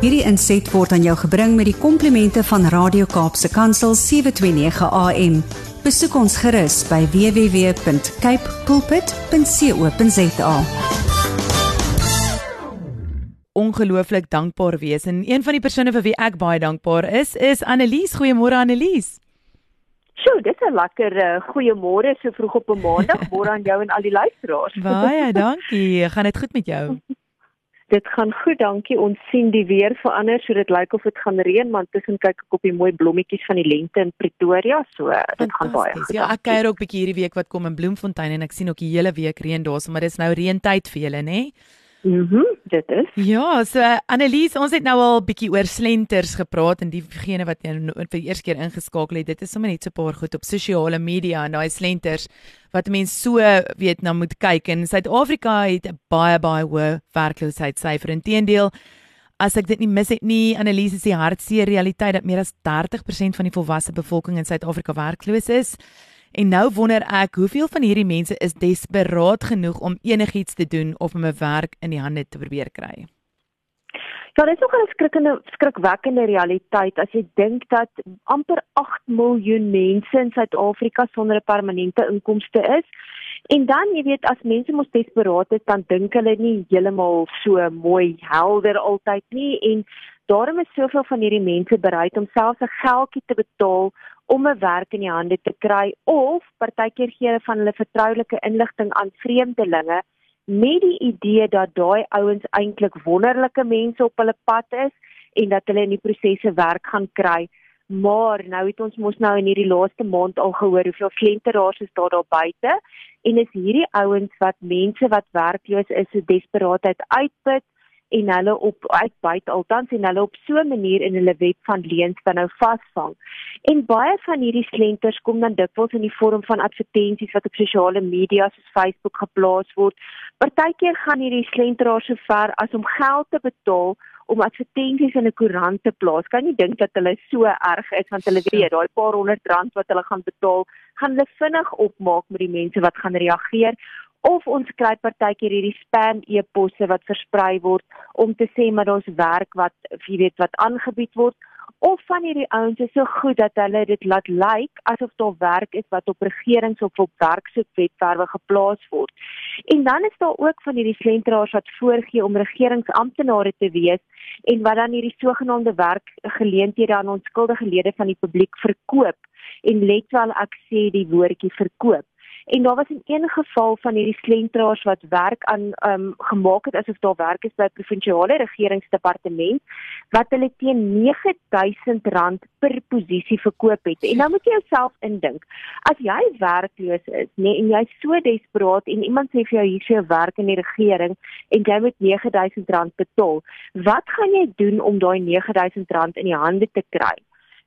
Hierdie inset word aan jou gebring met die komplimente van Radio Kaapse Kansel 729 AM. Besoek ons gerus by www.cape pulpit.co.za. Ongelooflik dankbaar wees en een van die persone vir wie ek baie dankbaar is, is Annelies. Goeiemôre Annelies. Sjoe, dit is 'n lekker uh, goeiemôre so vroeg op 'n maandag. Môre aan jou en al die luisteraars. Baie dankie. Gaan dit goed met jou? Dit gaan goed, dankie. Ons sien die weer verander, so dit lyk of dit gaan reën, maar tussen kyk ek op die mooi blommetjies van die lente in Pretoria, so dit gaan baie goed. Ja, ek kuier ook 'n bietjie hierdie week wat kom in Bloemfontein en ek sien ook die hele week reën daar, maar dis nou reëntyd vir julle, nê? Nee? Mhm, mm dit is. Ja, so Annelies, ons het nou al bietjie oor slenters gepraat en diegene wat nou vir die eerste keer ingeskakel het, dit is sommer net so 'n paar goed op sosiale media en daai slenters wat mense so weet nou moet kyk en Suid-Afrika het 'n baie baie hoë werkloosheidsyfer. Inteendeel, as ek dit nie mis het nie, Annelies is die hartseer realiteit dat meer as 30% van die volwasse bevolking in Suid-Afrika werkloos is. En nou wonder ek, hoeveel van hierdie mense is desperaat genoeg om enigiets te doen of om 'n werk in die hande te probeer kry? Ja, dit is ook 'n skrikkende skrikwekkende realiteit as jy dink dat amper 8 miljoen mense in Suid-Afrika sonder 'n permanente inkomste is. En dan, jy weet, as mense mos desperaat is, dan dink hulle nie heeltemal so mooi helder altyd nie en daarom is soveel van hierdie mense bereid om selfs 'n geldjie te betaal om 'n werk in die hande te kry of partykeer gee hulle van hulle vertroulike inligting aan vreemdelinge met die idee dat daai ouens eintlik wonderlike mense op hulle pad is en dat hulle in die prosesse werk gaan kry. Maar nou het ons mos nou in hierdie laaste maand al gehoor hoeveel flenteraars is daar daar buite en is hierdie ouens wat mense wat werkloos is so desperaatheid uitput en hulle op uitbuit althans en hulle op so 'n manier in hulle web van leuns dan nou vasvang. En baie van hierdie slenters kom dan dikwels in die vorm van advertensies wat op sosiale media soos Facebook geplaas word. Partykeer gaan hierdie slenteraars so ver as om geld te betaal om advertensies in 'n koerant te plaas. Kan jy dink dat hulle so erg is want hulle weet daai paar honderd rand wat hulle gaan betaal, gaan hulle vinnig opmaak met die mense wat gaan reageer of ons kry partykeer hierdie spam e-posse wat versprei word om te sê maar daar's werk wat jy weet wat aangebied word of van hierdie ouens is so goed dat hulle dit laat lyk like, asof daar werk is wat op regerings of op werksoekwebwerwe geplaas word. En dan is daar ook van hierdie slenteraars wat voorgee om regeringsamptenare te wees en wat dan hierdie sogenaamde werkgeleenthede aan onskuldige lede van die publiek verkoop. En let wel ek sê die woordjie verkoop en daar was in een geval van hierdie slenteraars wat werk aan ehm um, gemaak het asof daar werk is by provinsiale regeringsdepartement wat hulle teen R9000 per posisie verkoop het. En nou moet jy jouself indink. As jy werkloos is, nee, en jy's so desperaat en iemand sê vir jou hier is jou werk in die regering en jy moet R9000 betaal, wat gaan jy doen om daai R9000 in die hande te kry?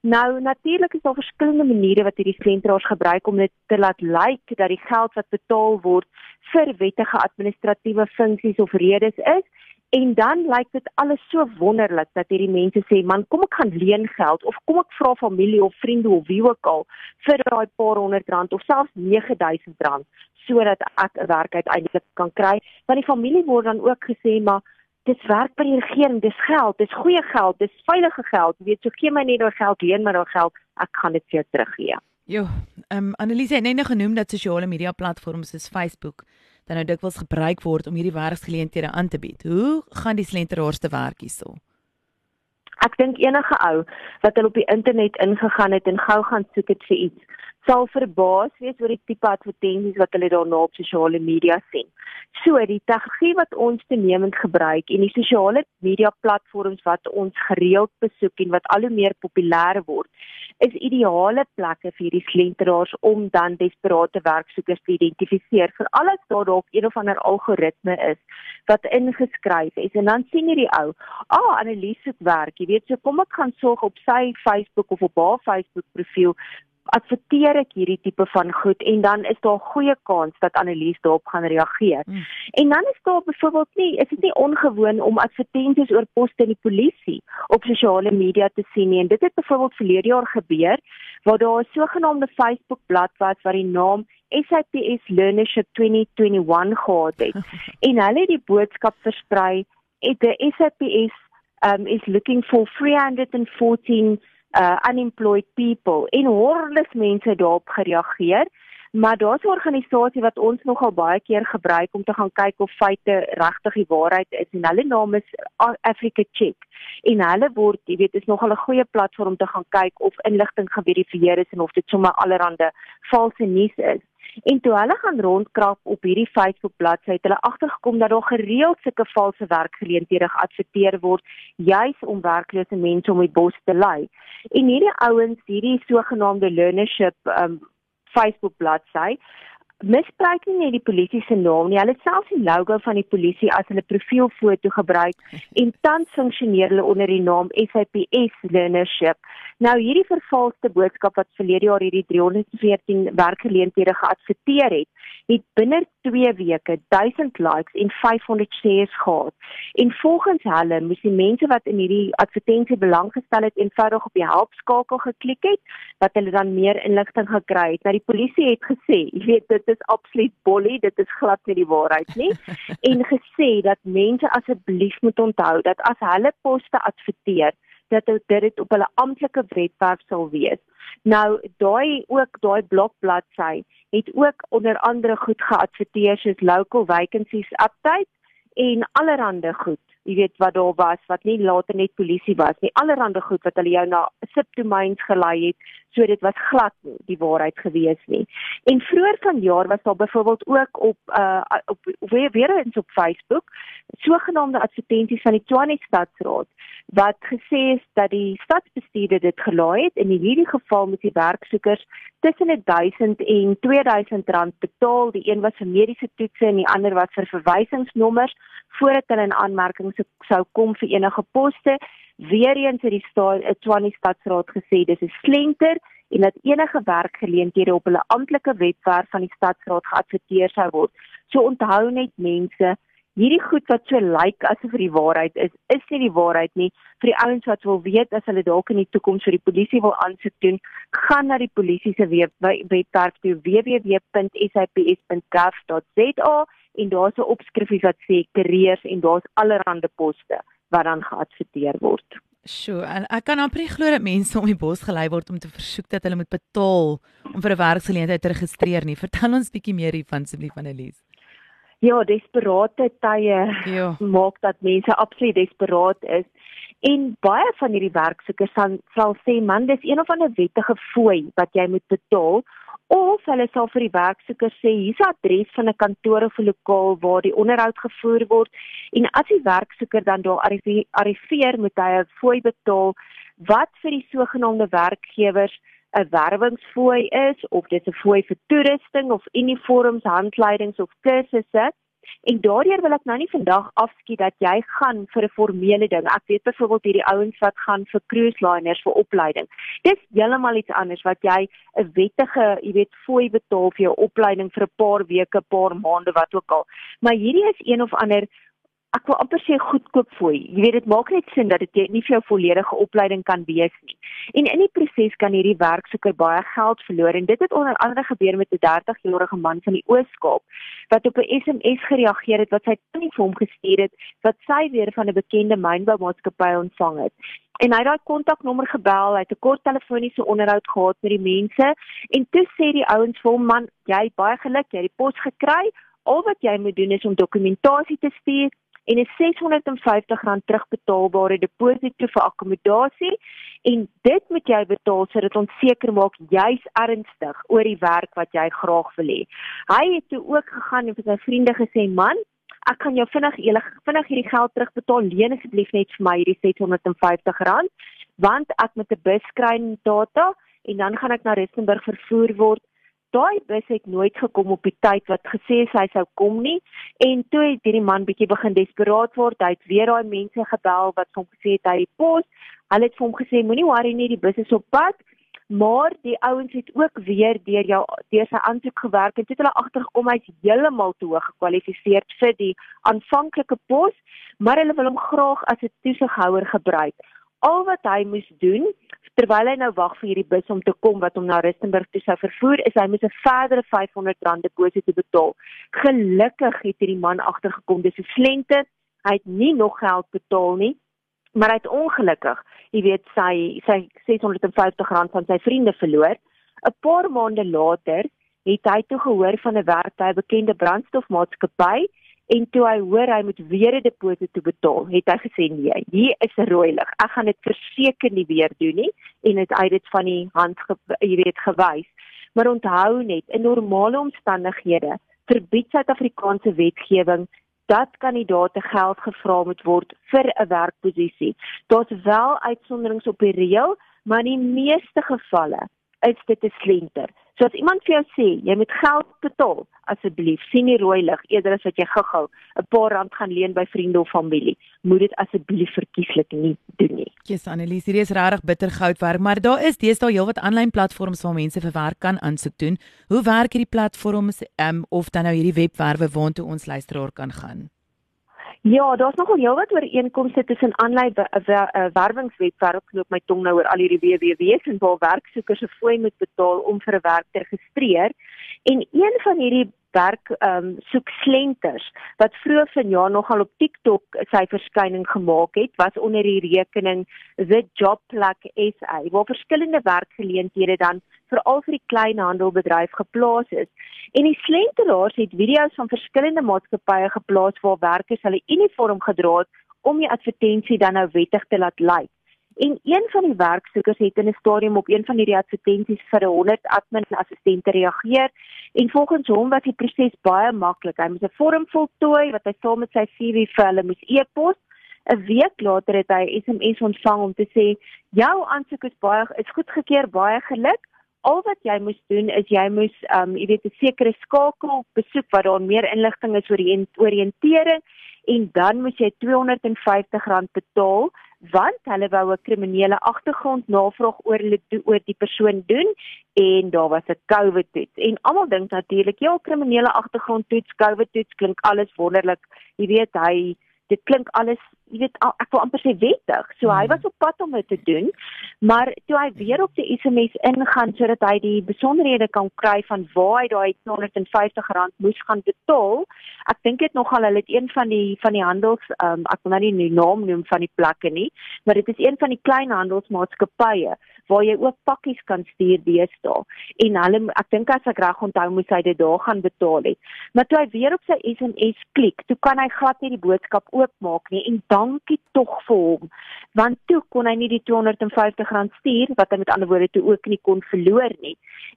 Nou natuurlik is daar verskillende maniere wat hierdie sentraars gebruik om dit te laat lyk like, dat die geld wat betaal word vir wettige administratiewe funksies of redes is. En dan lyk dit alles so wonderlik dat hierdie mense sê man kom ek gaan leen geld of kom ek vra familie of vriende of wie ook al vir daai paar honderd rand of selfs 9000 rand sodat ek 'n werk uiteindelik kan kry. Want die familie word dan ook gesê maar dis werk by die regering, dis geld, dis goeie geld, dis veilige geld. Jy weet, so gee my net daai geld, leen my daai geld, ek gaan dit vir jou teruggee. Jo, ehm um, Annelise het net nou genoem dat sosiale media platforms soos Facebook dan nou dikwels gebruik word om hierdie werksgeleenthede aan te bied. Hoe gaan die slenteraars te werk hierso? Ek dink enige ou wat hulle op die internet ingegaan het en gou gaan soek het vir iets, sal verbaas wees oor die tipe advertensies wat hulle daarna op sosiale media sien. So, die tegnologie wat ons toenemend gebruik en die sosiale media platforms wat ons gereeld besoek en wat al hoe meer populêr word, is ideale plekke vir hierdie slenteraars om dan desperate werksoekers te identifiseer. Veral as daar dalk een of ander algoritme is wat ingeskryf is en dan sien jy die ou, "Ah, Annelies se werk, jy weet, so kom ek gaan sorg op sy Facebook of op haar Facebook profiel adverteer ek hierdie tipe van goed en dan is daar 'n goeie kans dat Annelies daarop gaan reageer. Mm. En dan is daar byvoorbeeld nie, is dit nie ongewoon om advertensies oor poste in die polisie op sosiale media te sien nie. En dit het byvoorbeeld verlede jaar gebeur waar daar 'n sogenaamde Facebook bladsy was wat die naam SAPS Learnership 2021 gehad het. en hulle het die boodskap versprei 'n SAPS um is looking for 314 uh unemployed people en hordes mense daarop gereageer. Maar daar's 'n organisasie wat ons nogal baie keer gebruik om te gaan kyk of feite regtig die waarheid is en hulle naam is Africa Check. En hulle word, jy weet, is nogal 'n goeie platform om te gaan kyk of inligting geverifieer is en of dit sommer allerhande valse nuus is. En toe hulle gaan rondkrap op hierdie Facebook bladsy, het hulle agtergekom dat daar gereeld sulke valse werkgeleenthede geadverteer word juis om werklose mense om die bos te lei. En hierdie ouens, hierdie sogenaamde learnership um Facebook bladsy misbruik nie net die polisie se naam nie. Hulle selfs die logo van die polisie as hulle profielfoto gebruik en tans funksioneer hulle onder die naam SAPS Learnership. Nou hierdie vervalste boodskap wat verlede jaar hierdie 314 werkgeleenthede geadverteer het, het binne 2 weke 1000 likes en 500 shares gehad. En volgens hulle moes die mense wat in hierdie advertensie belang gestel het eenvoudig op die help skakel geklik het wat hulle dan meer inligting gekry het. Nou die polisie het gesê, jy weet dit is absoluut bolly, dit is glad nie die waarheid nie. en gesê dat mense asseblief moet onthou dat as hulle poste adverteer, dat dit op hulle amptelike webwerf sal wees. Nou daai ook daai blokbladsy het ook onder andere goed geadverteer soos local vacancies update en allerlei goed jy weet wat daar was wat nie later net polisie was nie allerhande goed wat hulle jou na subdomains gelei het so dit was glad nie die waarheid gewees nie en vroeër vanjaar was daar byvoorbeeld ook op uh op weer weer eens op Facebook sogenaamde advertensies van die Tshwane Stadsraad wat gesê is dat die stadsbestuurder dit gelaai het en in hierdie geval moet die werksoekers tussen 1000 en 2000 rand betaal die een was vir mediese toetse en die ander was vir verwysingsnommers voordat hulle in aanmerking sou kom vir enige poste. Weereens het die stad Tshwane Stadsraad gesê dis 'n slenter en dat enige werkgeleenthede op hulle amptelike webwerf van die stadsraad geadverteer sou word. So onthou net mense, hierdie goed wat so lyk like asof die waarheid is, is nie die waarheid nie. Vir die ouens wat wil weet as hulle dalk in die toekoms vir die polisie wil aansoek doen, gaan na die polisie se webwerf www.saps.gov.za en daar's 'n opskrifie wat sê kariers en daar's allerlei poste wat dan geadverteer word. Sjoe, en ek kan amper glo dat mense om die bos gelei word om te versoek dat hulle moet betaal om vir 'n werksgeleentheid te registreer nie. Vertel ons bietjie meer hiervan asseblief Annelies. Ja, desperate tye ja. maak dat mense absoluut desperaat is. En baie van hierdie werksoekers sal sê man, dis een of ander wettige fooi wat jy moet betaal of hulle sal vir die werksoeker sê hier's 'n adres van 'n kantoor of 'n lokaal waar die onderhoud gevoer word. En as die werksoeker dan daar arriveer moet hy 'n fooi betaal wat vir die sogenaamde werkgewers 'n werwingsfooi is of dit 'n fooi vir toerusting of uniforms, handleidings of kursusse En daardeur wil ek nou nie vandag afskiet dat jy gaan vir 'n formele ding. Ek weet byvoorbeeld hierdie ouens wat gaan vir cruise liners vir opleiding. Dis heeltemal iets anders wat jy 'n wettige, jy weet, fooi betaal vir jou opleiding vir 'n paar weke, paar maande, wat ook al. Maar hierdie is een of ander ek wil amper sê goedkoop fooi. Jy weet dit maak net sin dat dit nie vir jou volledige opleiding kan wees nie. En in die proses kan hierdie werksoeker baie geld verloor en dit het onder andere gebeur met 'n 30-jarige man van die Oos-Kaap wat op 'n SMS gereageer het wat sy tannie vir hom gestuur het wat sy weer van 'n bekende mynboumaatskappy ontvang het. En hy het daai kontaknommer gebel, hy het 'n kort telefoniese onderhoud gehad met die mense en toe sê die ouens vir hom man, jy baie geluk, jy het die pos gekry. Al wat jy moet doen is om dokumentasie te stuur en 'n R650 terugbetaalbare deposito vir akkommodasie en dit moet jy betaal sodat ons seker maak jy's ernstig oor die werk wat jy graag wil hê. Hy het toe ook gegaan en vir sy vriende gesê, "Man, ek kan jou vinnig vinnig hierdie geld terugbetaal. Leen asseblief net vir my hierdie R650 want ek moet 'n bus kry in data en dan gaan ek na Rustenburg vervoer word daai bus het nooit gekom op die tyd wat gesê is hy sou kom nie. En toe het hierdie man bietjie begin desperaat word. Hy het weer daai mense gebel wat hom gesê het hy die pos. Hulle het vir hom gesê moenie worry nie die bus is op pad. Maar die ouens het ook weer deur jou deur sy aansoek gewerk en dit hulle agtergekom hy's heeltemal te hoog gekwalifiseer vir die aanvanklike pos maar hulle wil hom graag as 'n toesighouer gebruik. Al wat hy moes doen terwyl hy nou wag vir hierdie bus om te kom wat hom na Rustenburg toe sou vervoer, is hy moet 'n verdere R500 deposito betaal. Gelukkig het hierdie man agtergekom dis 'n slente. Hy het nie nog geld betaal nie. Maar hy het ongelukkig, jy weet, sy sy R650 van sy vriende verloor. 'n Paar maande later het hy toe gehoor van 'n werk by 'n bekende brandstofmaatskappy en toe hy hoor hy moet weer 'n deposito betaal, het hy gesê nee, hier is 'n rooi lig. Ek gaan dit verseker nie weer doen nie en het uit dit van die hand jy weet gewys. Maar onthou net, in normale omstandighede verbied Suid-Afrikaanse wetgewing dat kandidaate geld gevra moet word vir 'n werkposisie. Daar's wel uitsonderings op die reël, maar in die meeste gevalle is dit 'n slenter. So as iemand vir jou sê jy moet geld betaal, asseblief sien die rooi lig eerder as wat jy gou-gou 'n paar rand gaan leen by vriende of familie. Moet dit asseblief verkieslik nie doen nie. Jesus Annelies, hier is regtig bitter goud werk, maar daar is deesdae heelwat aanlyn platforms waar mense vir werk kan aansoek doen. Hoe werk hierdie platforms um, of dan nou hierdie webwerwe waartoe ons luisteraar kan gaan? Ja, daar's nogal heelwat ooreenkomste tussen aanlyn werwingswebwerf knoop my tong nou oor al hierdie WWW's en waar werksoekers 'n fooi moet betaal om vir 'n werk te registreer. En een van hierdie werk ehm um, soek slenters wat vroeër vanjaar nogal op TikTok sy verskyning gemaak het, was onder die rekening The Job Plug SA, waar verskillende werkgeleenthede dan veral vir die kleinhandelbedryf geplaas is. En die slenteraars het video's van verskillende maatskappye geplaas waar werkers hulle uniform gedra het om die advertensie dan nou wettig te laat lyk. En een van die werksoekers het in 'n stadium op een van hierdie advertensies vir 100 admin assistente reageer en volgens hom was die proses baie maklik. Hy moes 'n vorm voltooi wat hy saam met sy CV vir hulle moes e-pos. 'n Week later het hy SMS ontvang om te sê: "Jou aansoek is baie is goedgekeur, baie geluk al wat jy moes doen is jy moes um jy weet 'n sekere skakel besoek waar daar meer inligting is oor die oriëntering en dan moet jy R250 betaal want hulle wou 'n kriminele agtergrond navraag oor hulle oor die persoon doen en daar was 'n COVID toets. En almal dink natuurlik ja kriminele agtergrond toets COVID toets klink alles wonderlik. Jy weet hy dit klink alles jy weet ek wil amper sê wettig. So hy hmm. was op pad om dit te doen, maar toe hy weer op die SMS ingaan sodat hy die besonderhede kan kry van waar hy daai R250 moes gaan betaal. Ek dink dit nogal hulle het een van die van die handels um, ek wil nou nie die naam noem van die plekke nie, maar dit is een van die klein handelsmaatskappye waar jy ook pakkies kan stuur deesdae. En hulle ek dink as ek reg onthou moes hy dit daar gaan betaal het. Maar toe hy weer op sy SMS klik, toe kan hy glad nie die boodskap oopmaak nie en dan dankie tog vir hom want toe kon hy nie die R250 stuur wat hy met ander woorde toe ook nie kon verloor nie.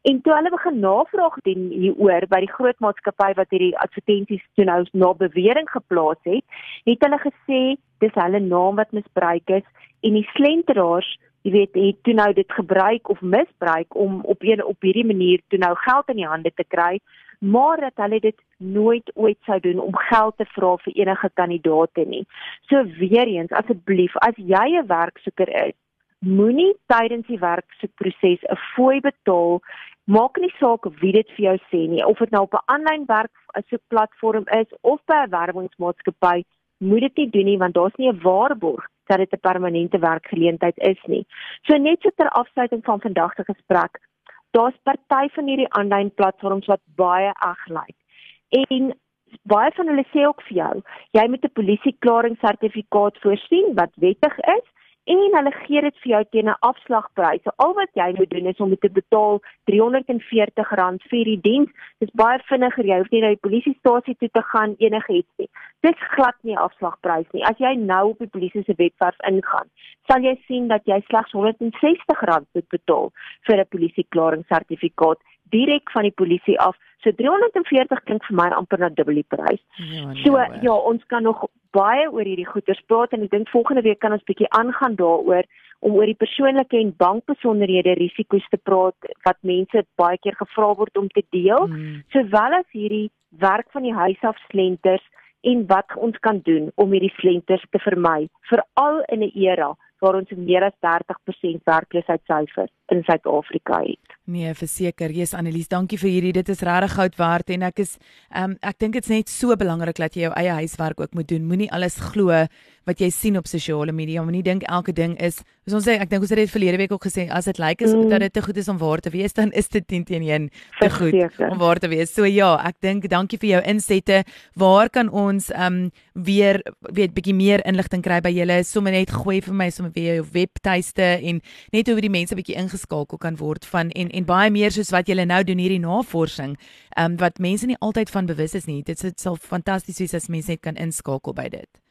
En toe hulle begin navraag doen hieroor by die groot maatskappy wat hierdie advertensies toe nou na bewering geplaas het het hulle gesê dis hulle naam wat misbruik is en die slenteraars jy weet het toe nou dit gebruik of misbruik om op 'n op hierdie manier toe nou geld in die hande te kry maar dat hulle dit nooit ooit sou doen om geld te vra vir enige kandidaate nie. So weer eens asseblief as jy 'n werksoeker is, moenie tydens die werksoekproses 'n fooi betaal Maak nie saak wie dit vir jou sê nie, of dit nou op 'n aanlyn werk soek platform is of by 'n werwingsmaatskappy, moet dit nie doen nie want daar's nie 'n waarborg dat dit 'n permanente werkgeleentheid is nie. So net so ter afsluiting van vandag se gesprek, daar's party van hierdie aanlyn platforms wat baie ag lyk. En baie van hulle sê ook vir jou, jy moet 'n polisieklaringssertifikaat voorsien wat wettig is en hulle gee dit vir jou teen 'n afslagprys. So al wat jy moet doen is om te betaal R340 vir die diens. Dit is baie vinniger. Jy hoef nie na die polisiestasie toe te gaan enigiets nie. Dit glad nie afslagprys nie. As jy nou op die polisie se webwerf ingaan, sal jy sien dat jy slegs R160 moet betaal vir 'n polisieklaringssertifikaat direk van die polisie af. So 340 klink vir my amper na dubbel die prys. Ja, nee, so ja, ons kan nog baie oor hierdie goeders praat en ek dink volgende week kan ons bietjie aangaan daaroor om oor die persoonlike en bankbesonderhede risiko's te praat wat mense baie keer gevra word om te deel, hmm. sowel as hierdie werk van die huis af slenters en wat ons kan doen om hierdie slenters te vermy, veral in 'n era waar ons meer as 30% werkloosheidsyfer in Suid-Afrika het. Nee, verseker. Jesus Annelies, dankie vir hierdie. Dit is regtig goud werd en ek is ehm um, ek dink dit's net so belangrik dat jy jou eie huiswerk ook moet doen. Moenie alles glo wat jy sien op sosiale media. Moenie dink elke ding is soos ons sê, ek dink ons het dit verlede week ook gesê, as dit lyk like, mm. dat dit te goed is om waar te wees, dan is dit 10 teen 1 te goed Verzeker. om waar te wees. So ja, ek dink dankie vir jou insette. Waar kan ons ehm um, weer weet bietjie meer inligting kry by julle? Sommige net gooi vir my sommer weer jou webtuiste en net hoe die mense bietjie ingeskakel kan word van en en baie meer soos wat julle nou doen hierdie navorsing, ehm um, wat mense nie altyd van bewus is nie. Dit sal fantasties wees as mense net kan inskakel by dit.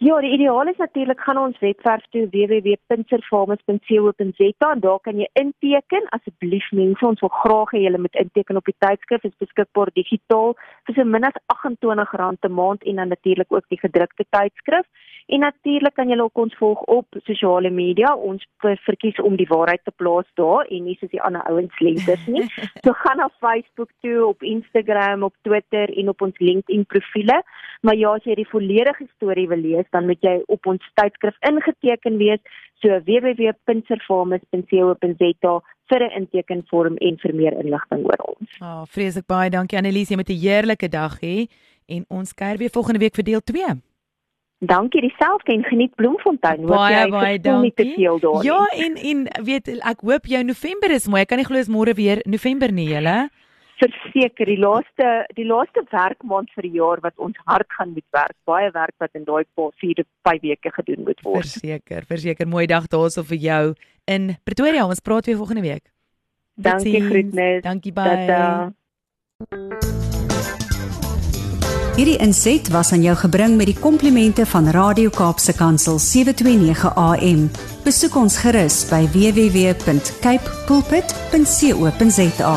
Ja, die ideaal is natuurlik gaan ons webwerf toe www.pinserfarmers.co.za en daar kan jy inteken. Asseblief mense, ons wil graag hê julle moet inteken op die tydskrif. Dit is beskikbaar digitaal vir so min as R28 'n maand en dan natuurlik ook die gedrukte tydskrif. En natuurlik kan julle ook ons volg op sosiale media. Ons verkies om die waarheid te plaas daar en nie soos die ander ouens lenters nie. so gaan na Facebook toe, op Instagram, op Twitter en op ons LinkedIn profile. Maar ja, as jy die volledige storie wil lees, dan moet jy op ons tydskrif ingeteken wees, so www.pinserfarmers.co.za vir 'n intekenvorm en vir meer inligting oor ons. Ah, oh, vreeslik baie dankie Annelies, jy moet 'n heerlike dag hê en ons kuier weer volgende week vir deel 2. Dankie dieselfde en geniet Bloemfontein. Baie baie dankie. Ja, en en weet ek hoop jou November is mooi. Ek kan nie glo is môre weer November nie, julle verseker die laaste die laaste werkmaand vir die jaar wat ons hard gaan moet werk. Baie werk wat in daai 4 5 weke gedoen moet word. Verseker, verseker mooi dag daarso vir jou in Pretoria. Ons praat weer volgende week. Dankie groetnis. Dankie baie. Hierdie inset was aan jou gebring met die komplimente van Radio Kaapse Kansel 729 AM. Besoek ons gerus by www.cape pulpit.co.za.